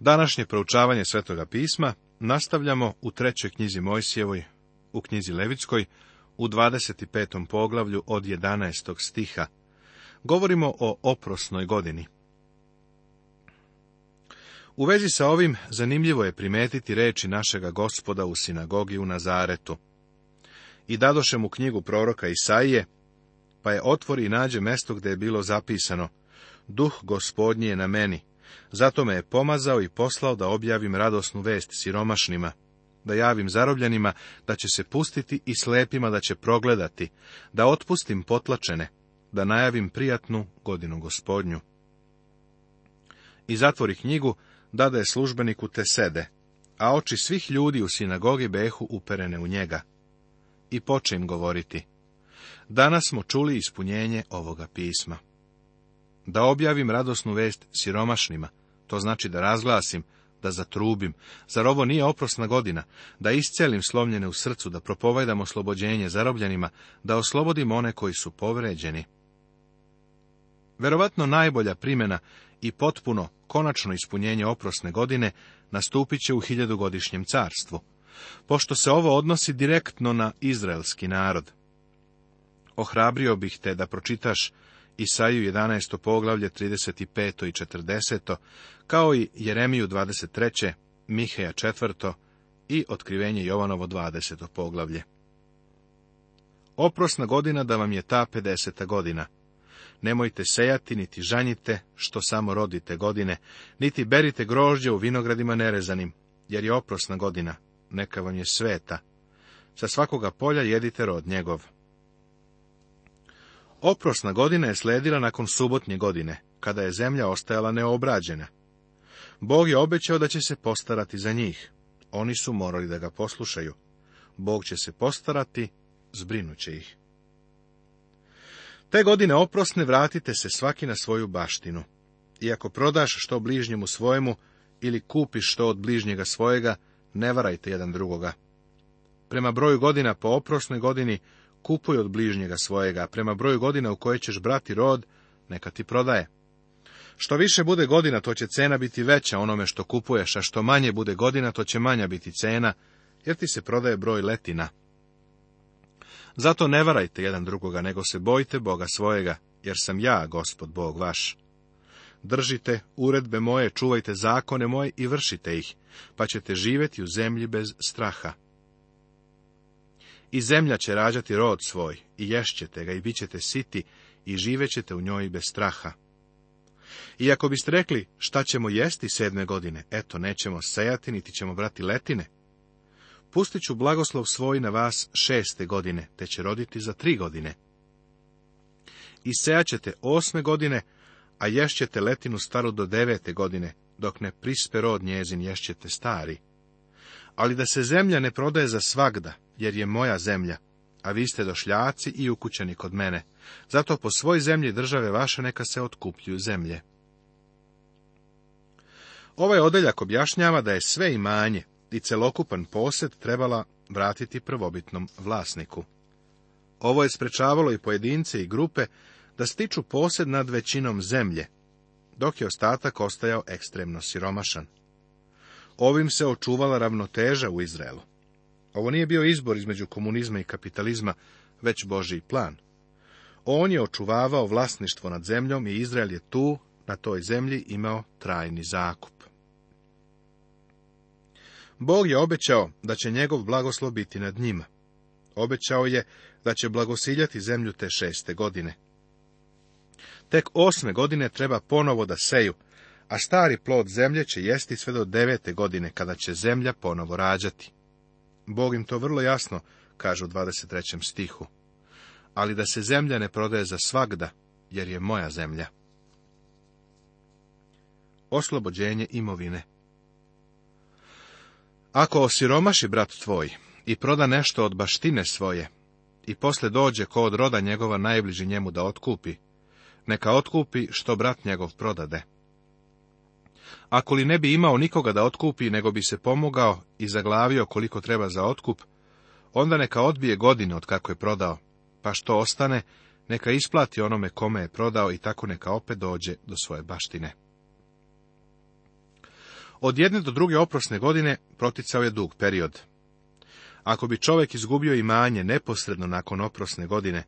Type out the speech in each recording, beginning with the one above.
Današnje proučavanje Svetoga pisma nastavljamo u trećoj knjizi Mojsijevoj, u knjizi Levitskoj, u 25. poglavlju od 11. stiha. Govorimo o oprosnoj godini. U vezi sa ovim zanimljivo je primetiti reči našega gospoda u sinagogi u Nazaretu. I dadoše mu knjigu proroka Isaije, pa je otvori i nađe mesto gdje je bilo zapisano, Duh gospodnji je na meni, zato me je pomazao i poslao da objavim radosnu vest siromašnima, da javim zarobljenima da će se pustiti i slepima da će progledati, da otpustim potlačene, da najavim prijatnu godinu gospodnju. I zatvori knjigu, dada je službeniku te sede, a oči svih ljudi u sinagogi behu uperene u njega. I poče im govoriti. Danas smo čuli ispunjenje ovoga pisma da objavim radosnu vest siromašnima, to znači da razglasim, da zatrubim, zar ovo nije oprosna godina, da iscelim slomljene u srcu, da propovajdam oslobođenje zarobljenima, da oslobodim one koji su povređeni. Verovatno najbolja primjena i potpuno, konačno ispunjenje oprosne godine nastupit će u hiljadugodišnjem carstvu, pošto se ovo odnosi direktno na izraelski narod. Ohrabrio bih te da pročitaš Isaiju 11. poglavlje 35. i 40. kao i Jeremiju 23. Miheja 4. i otkrivenje Jovanovo 20. poglavlje. Oprosna godina da vam je ta 50. godina. Nemojte sejati, niti žanjite, što samo rodite godine, niti berite grožđe u vinogradima nerezanim, jer je oprosna godina, neka vam je sveta. Sa svakoga polja jedite rod njegov. Oprosna godina je sledila nakon subotnje godine, kada je zemlja ostajala neobrađena. Bog je obećao da će se postarati za njih. Oni su morali da ga poslušaju. Bog će se postarati, zbrinuće ih. Te godine oprosne vratite se svaki na svoju baštinu. I ako prodaš što bližnjemu svojemu ili kupiš što od bližnjega svojega, ne varajte jedan drugoga. Prema broju godina po oprosnoj godini kupuj od bližnjega svojega, prema broju godina u koje ćeš brati rod, neka ti prodaje. Što više bude godina, to će cena biti veća onome što kupuješ, a što manje bude godina, to će manja biti cena, jer ti se prodaje broj letina. Zato ne varajte jedan drugoga, nego se bojte Boga svojega, jer sam ja, gospod Bog vaš. Držite uredbe moje, čuvajte zakone moje i vršite ih, pa ćete živjeti u zemlji bez straha. I zemlja će rađati rod svoj, i ješćete ga, i bit ćete siti, i živećete u njoj bez straha. I ako biste rekli, šta ćemo jesti sedme godine, eto, nećemo sejati, niti ćemo brati letine. Pustit ću blagoslov svoj na vas šeste godine, te će roditi za tri godine. I sejaćete osme godine, a ješćete letinu staru do devete godine, dok ne prispe rod njezin ješćete stari. Ali da se zemlja ne prodaje za svagda, jer je moja zemlja, a vi ste došljaci i ukućeni kod mene. Zato po svoj zemlji države vaše neka se otkupljuju zemlje. Ovaj odeljak objašnjava da je sve imanje i celokupan posjed trebala vratiti prvobitnom vlasniku. Ovo je sprečavalo i pojedince i grupe da stiču posjed nad većinom zemlje, dok je ostatak ostajao ekstremno siromašan. Ovim se očuvala ravnoteža u Izraelu. Ovo nije bio izbor između komunizma i kapitalizma, već Božji plan. On je očuvavao vlasništvo nad zemljom i Izrael je tu, na toj zemlji, imao trajni zakup. Bog je obećao da će njegov blagoslov biti nad njima. Obećao je da će blagosiljati zemlju te šeste godine. Tek osme godine treba ponovo da seju, a stari plod zemlje će jesti sve do devete godine, kada će zemlja ponovo rađati. Bog im to vrlo jasno kaže u 23. stihu. Ali da se zemlja ne prodaje za svagda, jer je moja zemlja. Oslobođenje imovine Ako osiromaši brat tvoj i proda nešto od baštine svoje, i posle dođe ko od roda njegova najbliži njemu da otkupi, neka otkupi što brat njegov prodade ako li ne bi imao nikoga da otkupi, nego bi se pomogao i zaglavio koliko treba za otkup, onda neka odbije godine od kako je prodao, pa što ostane, neka isplati onome kome je prodao i tako neka opet dođe do svoje baštine. Od jedne do druge oprosne godine proticao je dug period. Ako bi čovjek izgubio imanje neposredno nakon oprosne godine,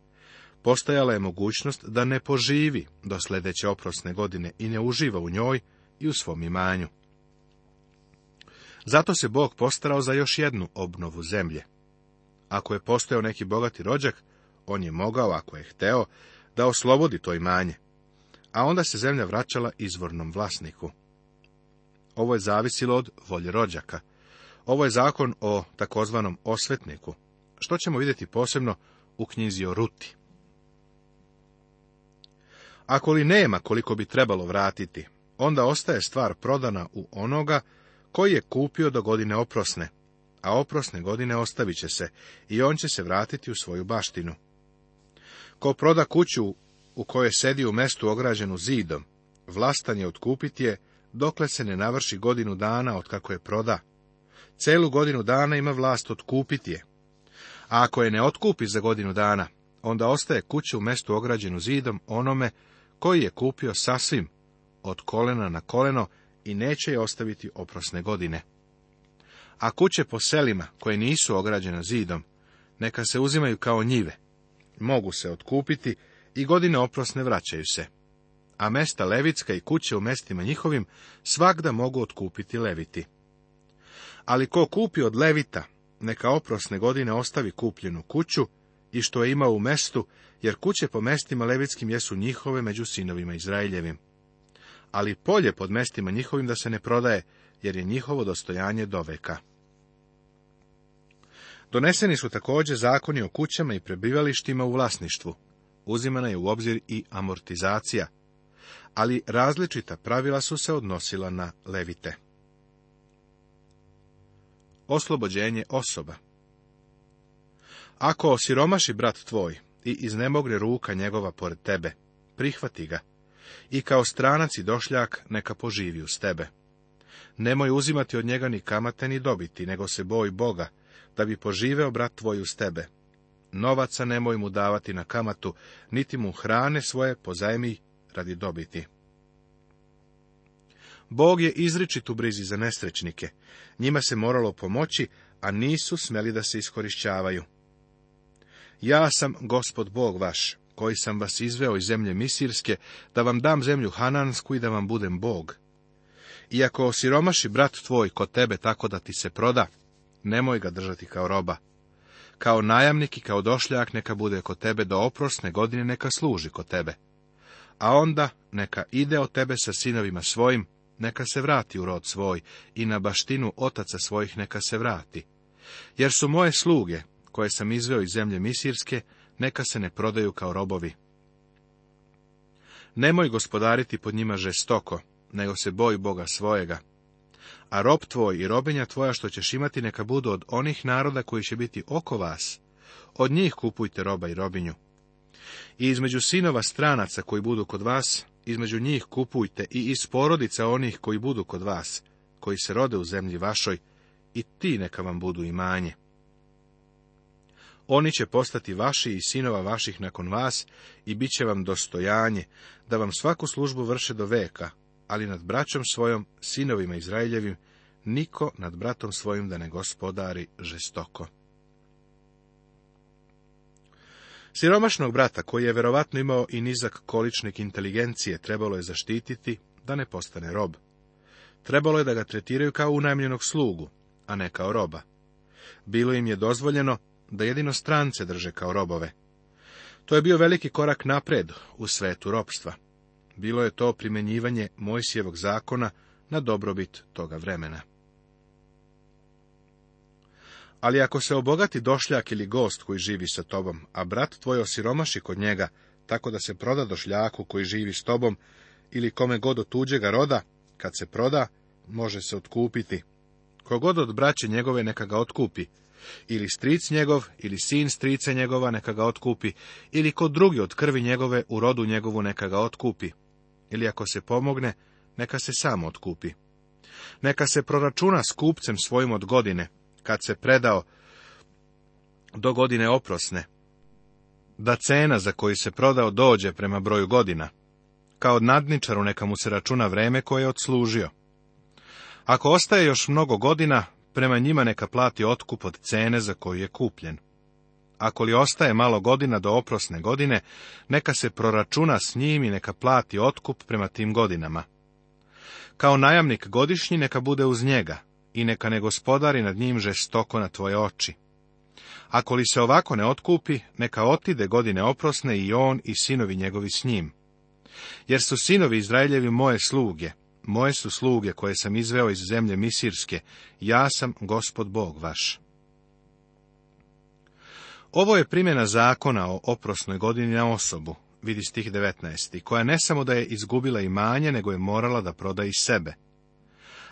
postajala je mogućnost da ne poživi do sljedeće oprosne godine i ne uživa u njoj, i u svom imanju. Zato se Bog postarao za još jednu obnovu zemlje. Ako je postojao neki bogati rođak, on je mogao, ako je hteo, da oslobodi to imanje. A onda se zemlja vraćala izvornom vlasniku. Ovo je zavisilo od volje rođaka. Ovo je zakon o takozvanom osvetniku, što ćemo vidjeti posebno u knjizi o Ruti. Ako li nema koliko bi trebalo vratiti, onda ostaje stvar prodana u onoga koji je kupio do godine oprosne, a oprosne godine ostavit će se i on će se vratiti u svoju baštinu. Ko proda kuću u kojoj sedi u mestu ograđenu zidom, vlastan je otkupiti je, dokle se ne navrši godinu dana od kako je proda. Celu godinu dana ima vlast otkupiti je. A ako je ne otkupi za godinu dana, onda ostaje kuća u mestu ograđenu zidom onome koji je kupio sasvim od kolena na koleno i neće je ostaviti oprosne godine. A kuće po selima, koje nisu ograđene zidom, neka se uzimaju kao njive. Mogu se otkupiti i godine oprosne vraćaju se. A mesta Levitska i kuće u mestima njihovim svakda mogu otkupiti Leviti. Ali ko kupi od Levita, neka oprosne godine ostavi kupljenu kuću i što je imao u mestu, jer kuće po mestima Levitskim jesu njihove među sinovima Izraeljevim ali polje pod mestima njihovim da se ne prodaje, jer je njihovo dostojanje do veka. Doneseni su također zakoni o kućama i prebivalištima u vlasništvu. Uzimana je u obzir i amortizacija, ali različita pravila su se odnosila na levite. Oslobođenje osoba Ako osiromaši brat tvoj i iznemogre ruka njegova pored tebe, prihvati ga i kao stranac i došljak neka poživi uz tebe. Nemoj uzimati od njega ni kamate ni dobiti, nego se boj Boga, da bi poživeo brat tvoj uz tebe. Novaca nemoj mu davati na kamatu, niti mu hrane svoje pozajmi radi dobiti. Bog je izričit u brizi za nesrećnike. Njima se moralo pomoći, a nisu smeli da se iskorišćavaju. Ja sam gospod Bog vaš koji sam vas izveo iz zemlje Misirske, da vam dam zemlju Hanansku i da vam budem Bog. Iako ako osiromaši brat tvoj kod tebe tako da ti se proda, nemoj ga držati kao roba. Kao najamnik i kao došljak neka bude kod tebe do oprosne godine neka služi kod tebe. A onda neka ide od tebe sa sinovima svojim, neka se vrati u rod svoj i na baštinu otaca svojih neka se vrati. Jer su moje sluge, koje sam izveo iz zemlje Misirske, neka se ne prodaju kao robovi. Nemoj gospodariti pod njima žestoko, nego se boj Boga svojega. A rob tvoj i robinja tvoja što ćeš imati neka budu od onih naroda koji će biti oko vas. Od njih kupujte roba i robinju. I između sinova stranaca koji budu kod vas, između njih kupujte i iz porodica onih koji budu kod vas, koji se rode u zemlji vašoj, i ti neka vam budu imanje. Oni će postati vaši i sinova vaših nakon vas i bit će vam dostojanje, da vam svaku službu vrše do veka, ali nad braćom svojom, sinovima Izraeljevim, niko nad bratom svojim da ne gospodari žestoko. Siromašnog brata, koji je verovatno imao i nizak količnik inteligencije, trebalo je zaštititi da ne postane rob. Trebalo je da ga tretiraju kao unajmljenog slugu, a ne kao roba. Bilo im je dozvoljeno da jedino strance drže kao robove. To je bio veliki korak napred u svetu ropstva. Bilo je to primjenjivanje Mojsijevog zakona na dobrobit toga vremena. Ali ako se obogati došljak ili gost koji živi sa tobom, a brat tvoj osiromaši kod njega, tako da se proda došljaku koji živi s tobom ili kome god od tuđega roda, kad se proda, može se otkupiti. Kogod od braće njegove neka ga otkupi, ili stric njegov, ili sin strice njegova neka ga otkupi, ili kod drugi od krvi njegove u rodu njegovu neka ga otkupi. Ili ako se pomogne, neka se sam otkupi. Neka se proračuna s kupcem svojim od godine, kad se predao, do godine oprosne, da cena za koju se prodao dođe prema broju godina. Kao nadničaru neka mu se računa vreme koje je odslužio. Ako ostaje još mnogo godina, prema njima neka plati otkup od cene za koju je kupljen. Ako li ostaje malo godina do oprosne godine, neka se proračuna s njim i neka plati otkup prema tim godinama. Kao najamnik godišnji neka bude uz njega i neka ne gospodari nad njim žestoko na tvoje oči. Ako li se ovako ne otkupi, neka otide godine oprosne i on i sinovi njegovi s njim. Jer su sinovi Izraeljevi moje sluge, moje su sluge koje sam izveo iz zemlje Misirske, ja sam gospod Bog vaš. Ovo je primjena zakona o oprosnoj godini na osobu, vidi stih 19, koja ne samo da je izgubila imanje, nego je morala da proda i sebe.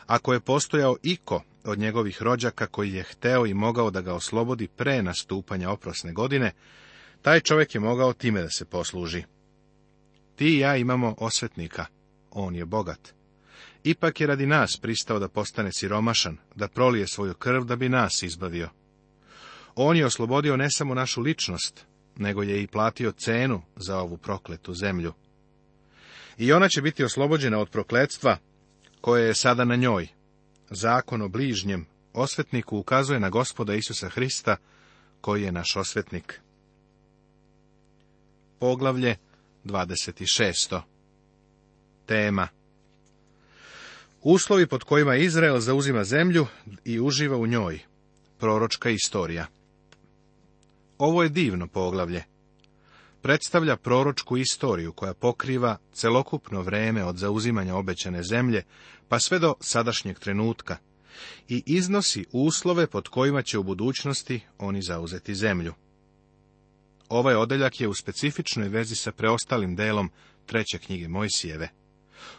Ako je postojao iko od njegovih rođaka koji je hteo i mogao da ga oslobodi pre nastupanja oprosne godine, taj čovjek je mogao time da se posluži. Ti i ja imamo osvetnika, on je bogat ipak je radi nas pristao da postane siromašan, da prolije svoju krv da bi nas izbavio. On je oslobodio ne samo našu ličnost, nego je i platio cenu za ovu prokletu zemlju. I ona će biti oslobođena od prokletstva koje je sada na njoj. Zakon o bližnjem osvetniku ukazuje na gospoda Isusa Hrista, koji je naš osvetnik. Poglavlje 26. Tema Uslovi pod kojima Izrael zauzima zemlju i uživa u njoj. Proročka istorija. Ovo je divno poglavlje. Predstavlja proročku istoriju koja pokriva celokupno vreme od zauzimanja obećane zemlje pa sve do sadašnjeg trenutka i iznosi uslove pod kojima će u budućnosti oni zauzeti zemlju. Ovaj odeljak je u specifičnoj vezi sa preostalim delom treće knjige Mojsijeve.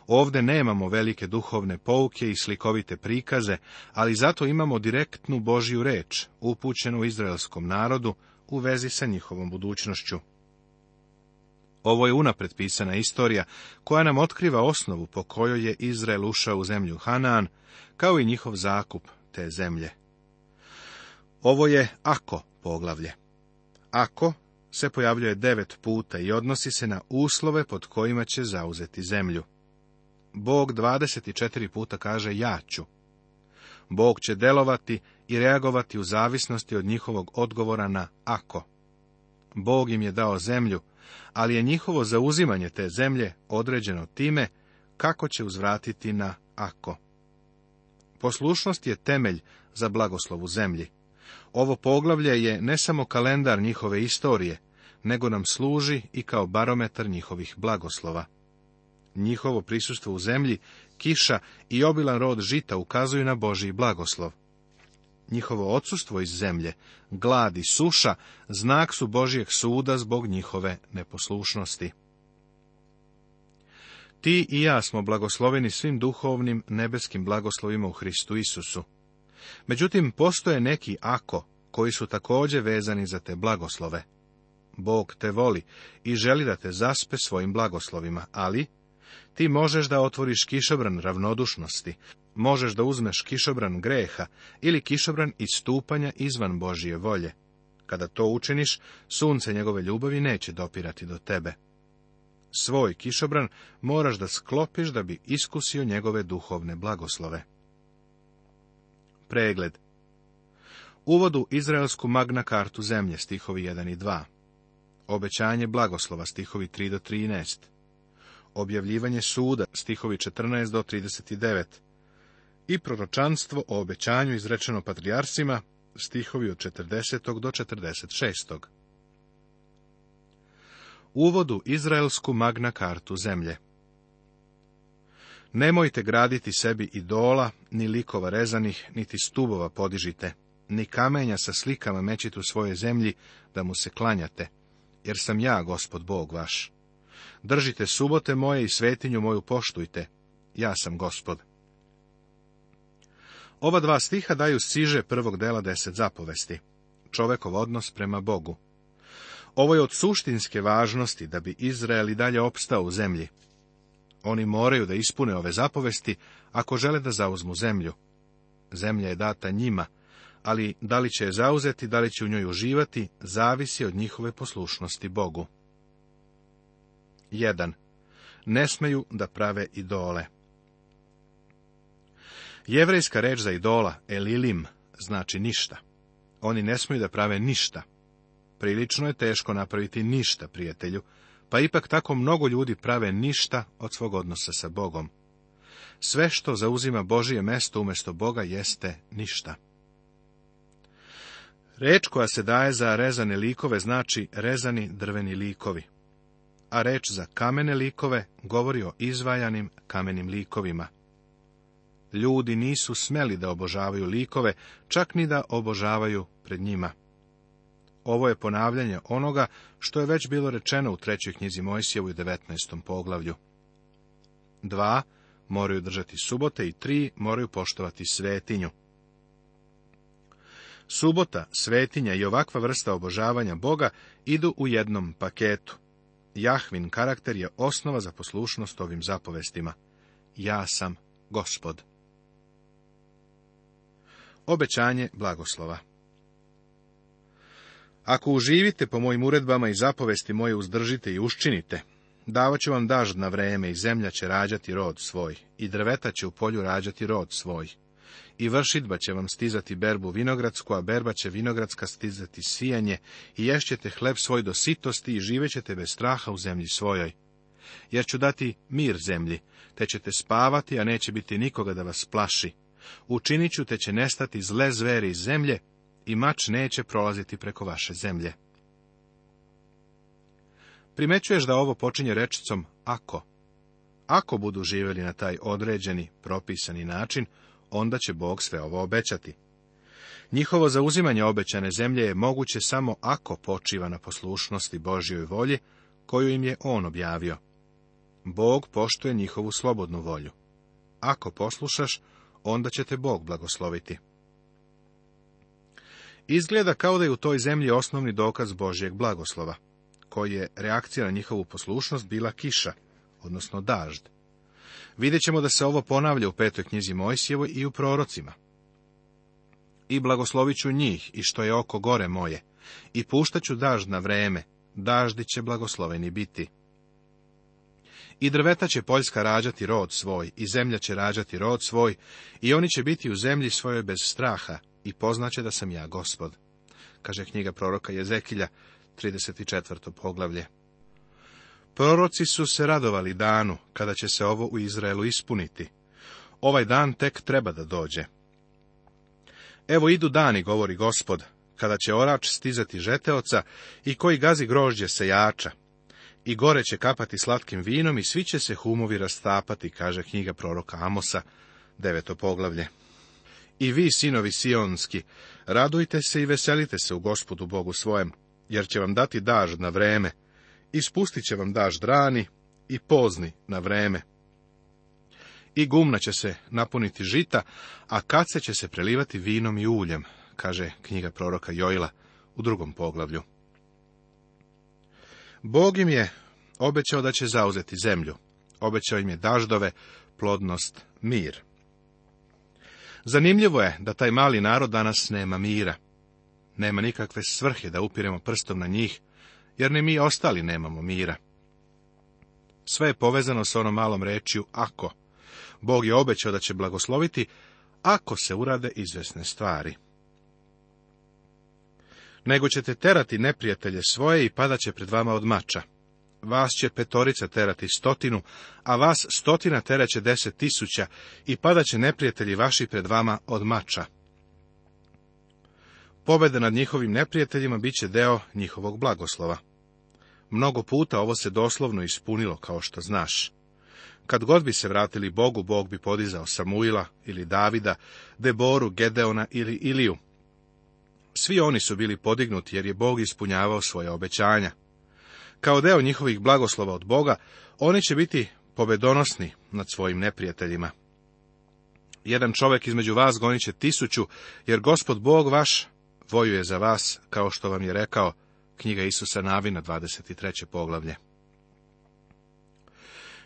Ovde nemamo velike duhovne pouke i slikovite prikaze, ali zato imamo direktnu Božju reč, upućenu izraelskom narodu u vezi sa njihovom budućnošću. Ovo je unapred pisana istorija, koja nam otkriva osnovu po kojoj je Izrael ušao u zemlju Hanan, kao i njihov zakup te zemlje. Ovo je ako poglavlje. Ako se pojavljuje devet puta i odnosi se na uslove pod kojima će zauzeti zemlju. Bog 24 puta kaže ja ću. Bog će delovati i reagovati u zavisnosti od njihovog odgovora na ako. Bog im je dao zemlju, ali je njihovo zauzimanje te zemlje određeno time kako će uzvratiti na ako. Poslušnost je temelj za blagoslovu zemlji. Ovo poglavlje je ne samo kalendar njihove istorije, nego nam služi i kao barometar njihovih blagoslova njihovo prisustvo u zemlji, kiša i obilan rod žita ukazuju na Božiji blagoslov. Njihovo odsustvo iz zemlje, glad i suša, znak su Božijeg suda zbog njihove neposlušnosti. Ti i ja smo blagosloveni svim duhovnim nebeskim blagoslovima u Hristu Isusu. Međutim, postoje neki ako, koji su također vezani za te blagoslove. Bog te voli i želi da te zaspe svojim blagoslovima, ali ti možeš da otvoriš kišobran ravnodušnosti, možeš da uzmeš kišobran greha ili kišobran istupanja izvan Božije volje. Kada to učiniš, sunce njegove ljubavi neće dopirati do tebe. Svoj kišobran moraš da sklopiš da bi iskusio njegove duhovne blagoslove. Pregled Uvodu izraelsku magna kartu zemlje stihovi 1 i 2. Obećanje blagoslova stihovi 3 do 13 objavljivanje suda, stihovi 14 do 39, i proročanstvo o obećanju izrečeno patrijarsima, stihovi od 40. do 46. Uvodu izraelsku magna kartu zemlje. Nemojte graditi sebi idola, ni likova rezanih, niti stubova podižite, ni kamenja sa slikama mećite u svoje zemlji, da mu se klanjate, jer sam ja, gospod Bog vaš. Držite subote moje i svetinju moju poštujte. Ja sam gospod. Ova dva stiha daju siže prvog dela deset zapovesti. Čovekov odnos prema Bogu. Ovo je od suštinske važnosti da bi Izrael i dalje opstao u zemlji. Oni moraju da ispune ove zapovesti ako žele da zauzmu zemlju. Zemlja je data njima, ali da li će je zauzeti, da li će u njoj uživati, zavisi od njihove poslušnosti Bogu. 1. Ne smeju da prave idole. Jevrejska reč za idola, elilim, znači ništa. Oni ne smeju da prave ništa. Prilično je teško napraviti ništa, prijatelju, pa ipak tako mnogo ljudi prave ništa od svog odnosa sa Bogom. Sve što zauzima Božije mesto umjesto Boga jeste ništa. Reč koja se daje za rezane likove znači rezani drveni likovi a reč za kamene likove govori o izvajanim kamenim likovima. Ljudi nisu smeli da obožavaju likove, čak ni da obožavaju pred njima. Ovo je ponavljanje onoga što je već bilo rečeno u trećoj knjizi Mojsijevu i 19. poglavlju. Dva Moraju držati subote i tri Moraju poštovati svetinju. Subota, svetinja i ovakva vrsta obožavanja Boga idu u jednom paketu. Jahvin karakter je osnova za poslušnost ovim zapovestima. Ja sam gospod. Obećanje blagoslova Ako uživite po mojim uredbama i zapovesti moje uzdržite i uščinite, davat ću vam dažd na vreme i zemlja će rađati rod svoj, i drveta će u polju rađati rod svoj, i vršitba će vam stizati berbu vinogradsku, a berba će vinogradska stizati sijanje, i ješćete hleb svoj do sitosti i živećete bez straha u zemlji svojoj. Jer ću dati mir zemlji, te ćete spavati, a neće biti nikoga da vas plaši. Učinit ću te će nestati zle zveri iz zemlje, i mač neće prolaziti preko vaše zemlje. Primećuješ da ovo počinje rečicom ako. Ako budu živjeli na taj određeni, propisani način, onda će Bog sve ovo obećati. Njihovo zauzimanje obećane zemlje je moguće samo ako počiva na poslušnosti Božjoj volji, koju im je On objavio. Bog poštuje njihovu slobodnu volju. Ako poslušaš, onda će te Bog blagosloviti. Izgleda kao da je u toj zemlji osnovni dokaz Božjeg blagoslova, koji je reakcija na njihovu poslušnost bila kiša, odnosno dažd. Vidjet ćemo da se ovo ponavlja u petoj knjizi Mojsijevoj i u prorocima. I blagoslovit ću njih i što je oko gore moje, i puštaću dažd na vreme, daždi će blagosloveni biti. I drveta će Poljska rađati rod svoj, i zemlja će rađati rod svoj, i oni će biti u zemlji svojoj bez straha, i poznaće da sam ja gospod. Kaže knjiga proroka Jezekilja, 34. poglavlje. Proroci su se radovali danu kada će se ovo u Izraelu ispuniti. Ovaj dan tek treba da dođe. Evo idu dani, govori gospod, kada će orač stizati žeteoca i koji gazi grožđe jača. I gore će kapati slatkim vinom i svi će se humovi rastapati, kaže knjiga proroka Amosa, deveto poglavlje. I vi, sinovi sionski, radujte se i veselite se u gospodu Bogu svojem, jer će vam dati daž na vreme, ispustit će vam daš drani i pozni na vreme. I gumna će se napuniti žita, a kace će se prelivati vinom i uljem, kaže knjiga proroka Jojla u drugom poglavlju. Bog im je obećao da će zauzeti zemlju, obećao im je daždove, plodnost, mir. Zanimljivo je da taj mali narod danas nema mira. Nema nikakve svrhe da upiremo prstom na njih, jer ni mi ostali nemamo mira. Sve je povezano s onom malom rečju ako. Bog je obećao da će blagosloviti ako se urade izvesne stvari. Nego ćete terati neprijatelje svoje i padaće pred vama od mača. Vas će petorica terati stotinu, a vas stotina teraće deset tisuća i padaće neprijatelji vaši pred vama od mača. Pobeda nad njihovim neprijateljima bit će deo njihovog blagoslova. Mnogo puta ovo se doslovno ispunilo, kao što znaš. Kad god bi se vratili Bogu, Bog bi podizao Samuila ili Davida, Deboru, Gedeona ili Iliju. Svi oni su bili podignuti jer je Bog ispunjavao svoje obećanja. Kao deo njihovih blagoslova od Boga, oni će biti pobedonosni nad svojim neprijateljima. Jedan čovek između vas goniće tisuću, jer gospod Bog vaš vojuje za vas, kao što vam je rekao, knjiga Isusa Navina, 23. poglavlje.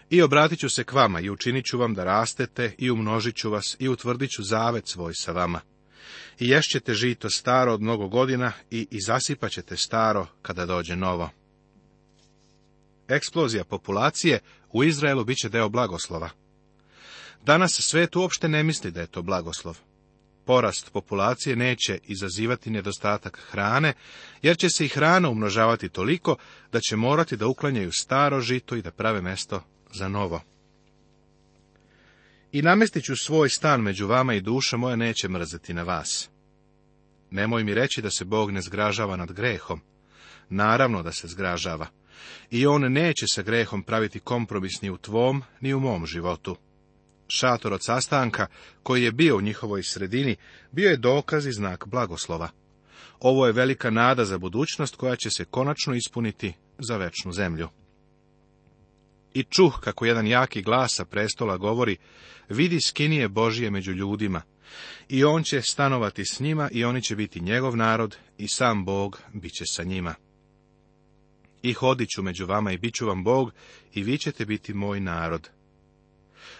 I obratit ću se k vama i učinit ću vam da rastete i umnožit ću vas i utvrdit ću zavet svoj sa vama. I ješćete žito staro od mnogo godina i izasipat ćete staro kada dođe novo. Eksplozija populacije u Izraelu bit će deo blagoslova. Danas svet uopšte ne misli da je to blagoslov porast populacije neće izazivati nedostatak hrane, jer će se i hrana umnožavati toliko da će morati da uklanjaju staro žito i da prave mesto za novo. I namestit ću svoj stan među vama i duša moja neće mrzeti na vas. Nemoj mi reći da se Bog ne zgražava nad grehom. Naravno da se zgražava. I on neće sa grehom praviti kompromis ni u tvom, ni u mom životu. Šator od sastanka, koji je bio u njihovoj sredini, bio je dokaz i znak blagoslova. Ovo je velika nada za budućnost koja će se konačno ispuniti za večnu zemlju. I čuh kako jedan jaki glas sa prestola govori, vidi skinije Božije među ljudima, i on će stanovati s njima i oni će biti njegov narod i sam Bog biće sa njima. I hodit ću među vama i bit ću vam Bog i vi ćete biti moj narod,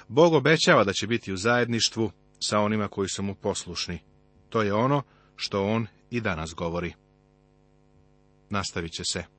Bog obećava da će biti u zajedništvu sa onima koji su mu poslušni. To je ono što on i danas govori. Nastavit će se.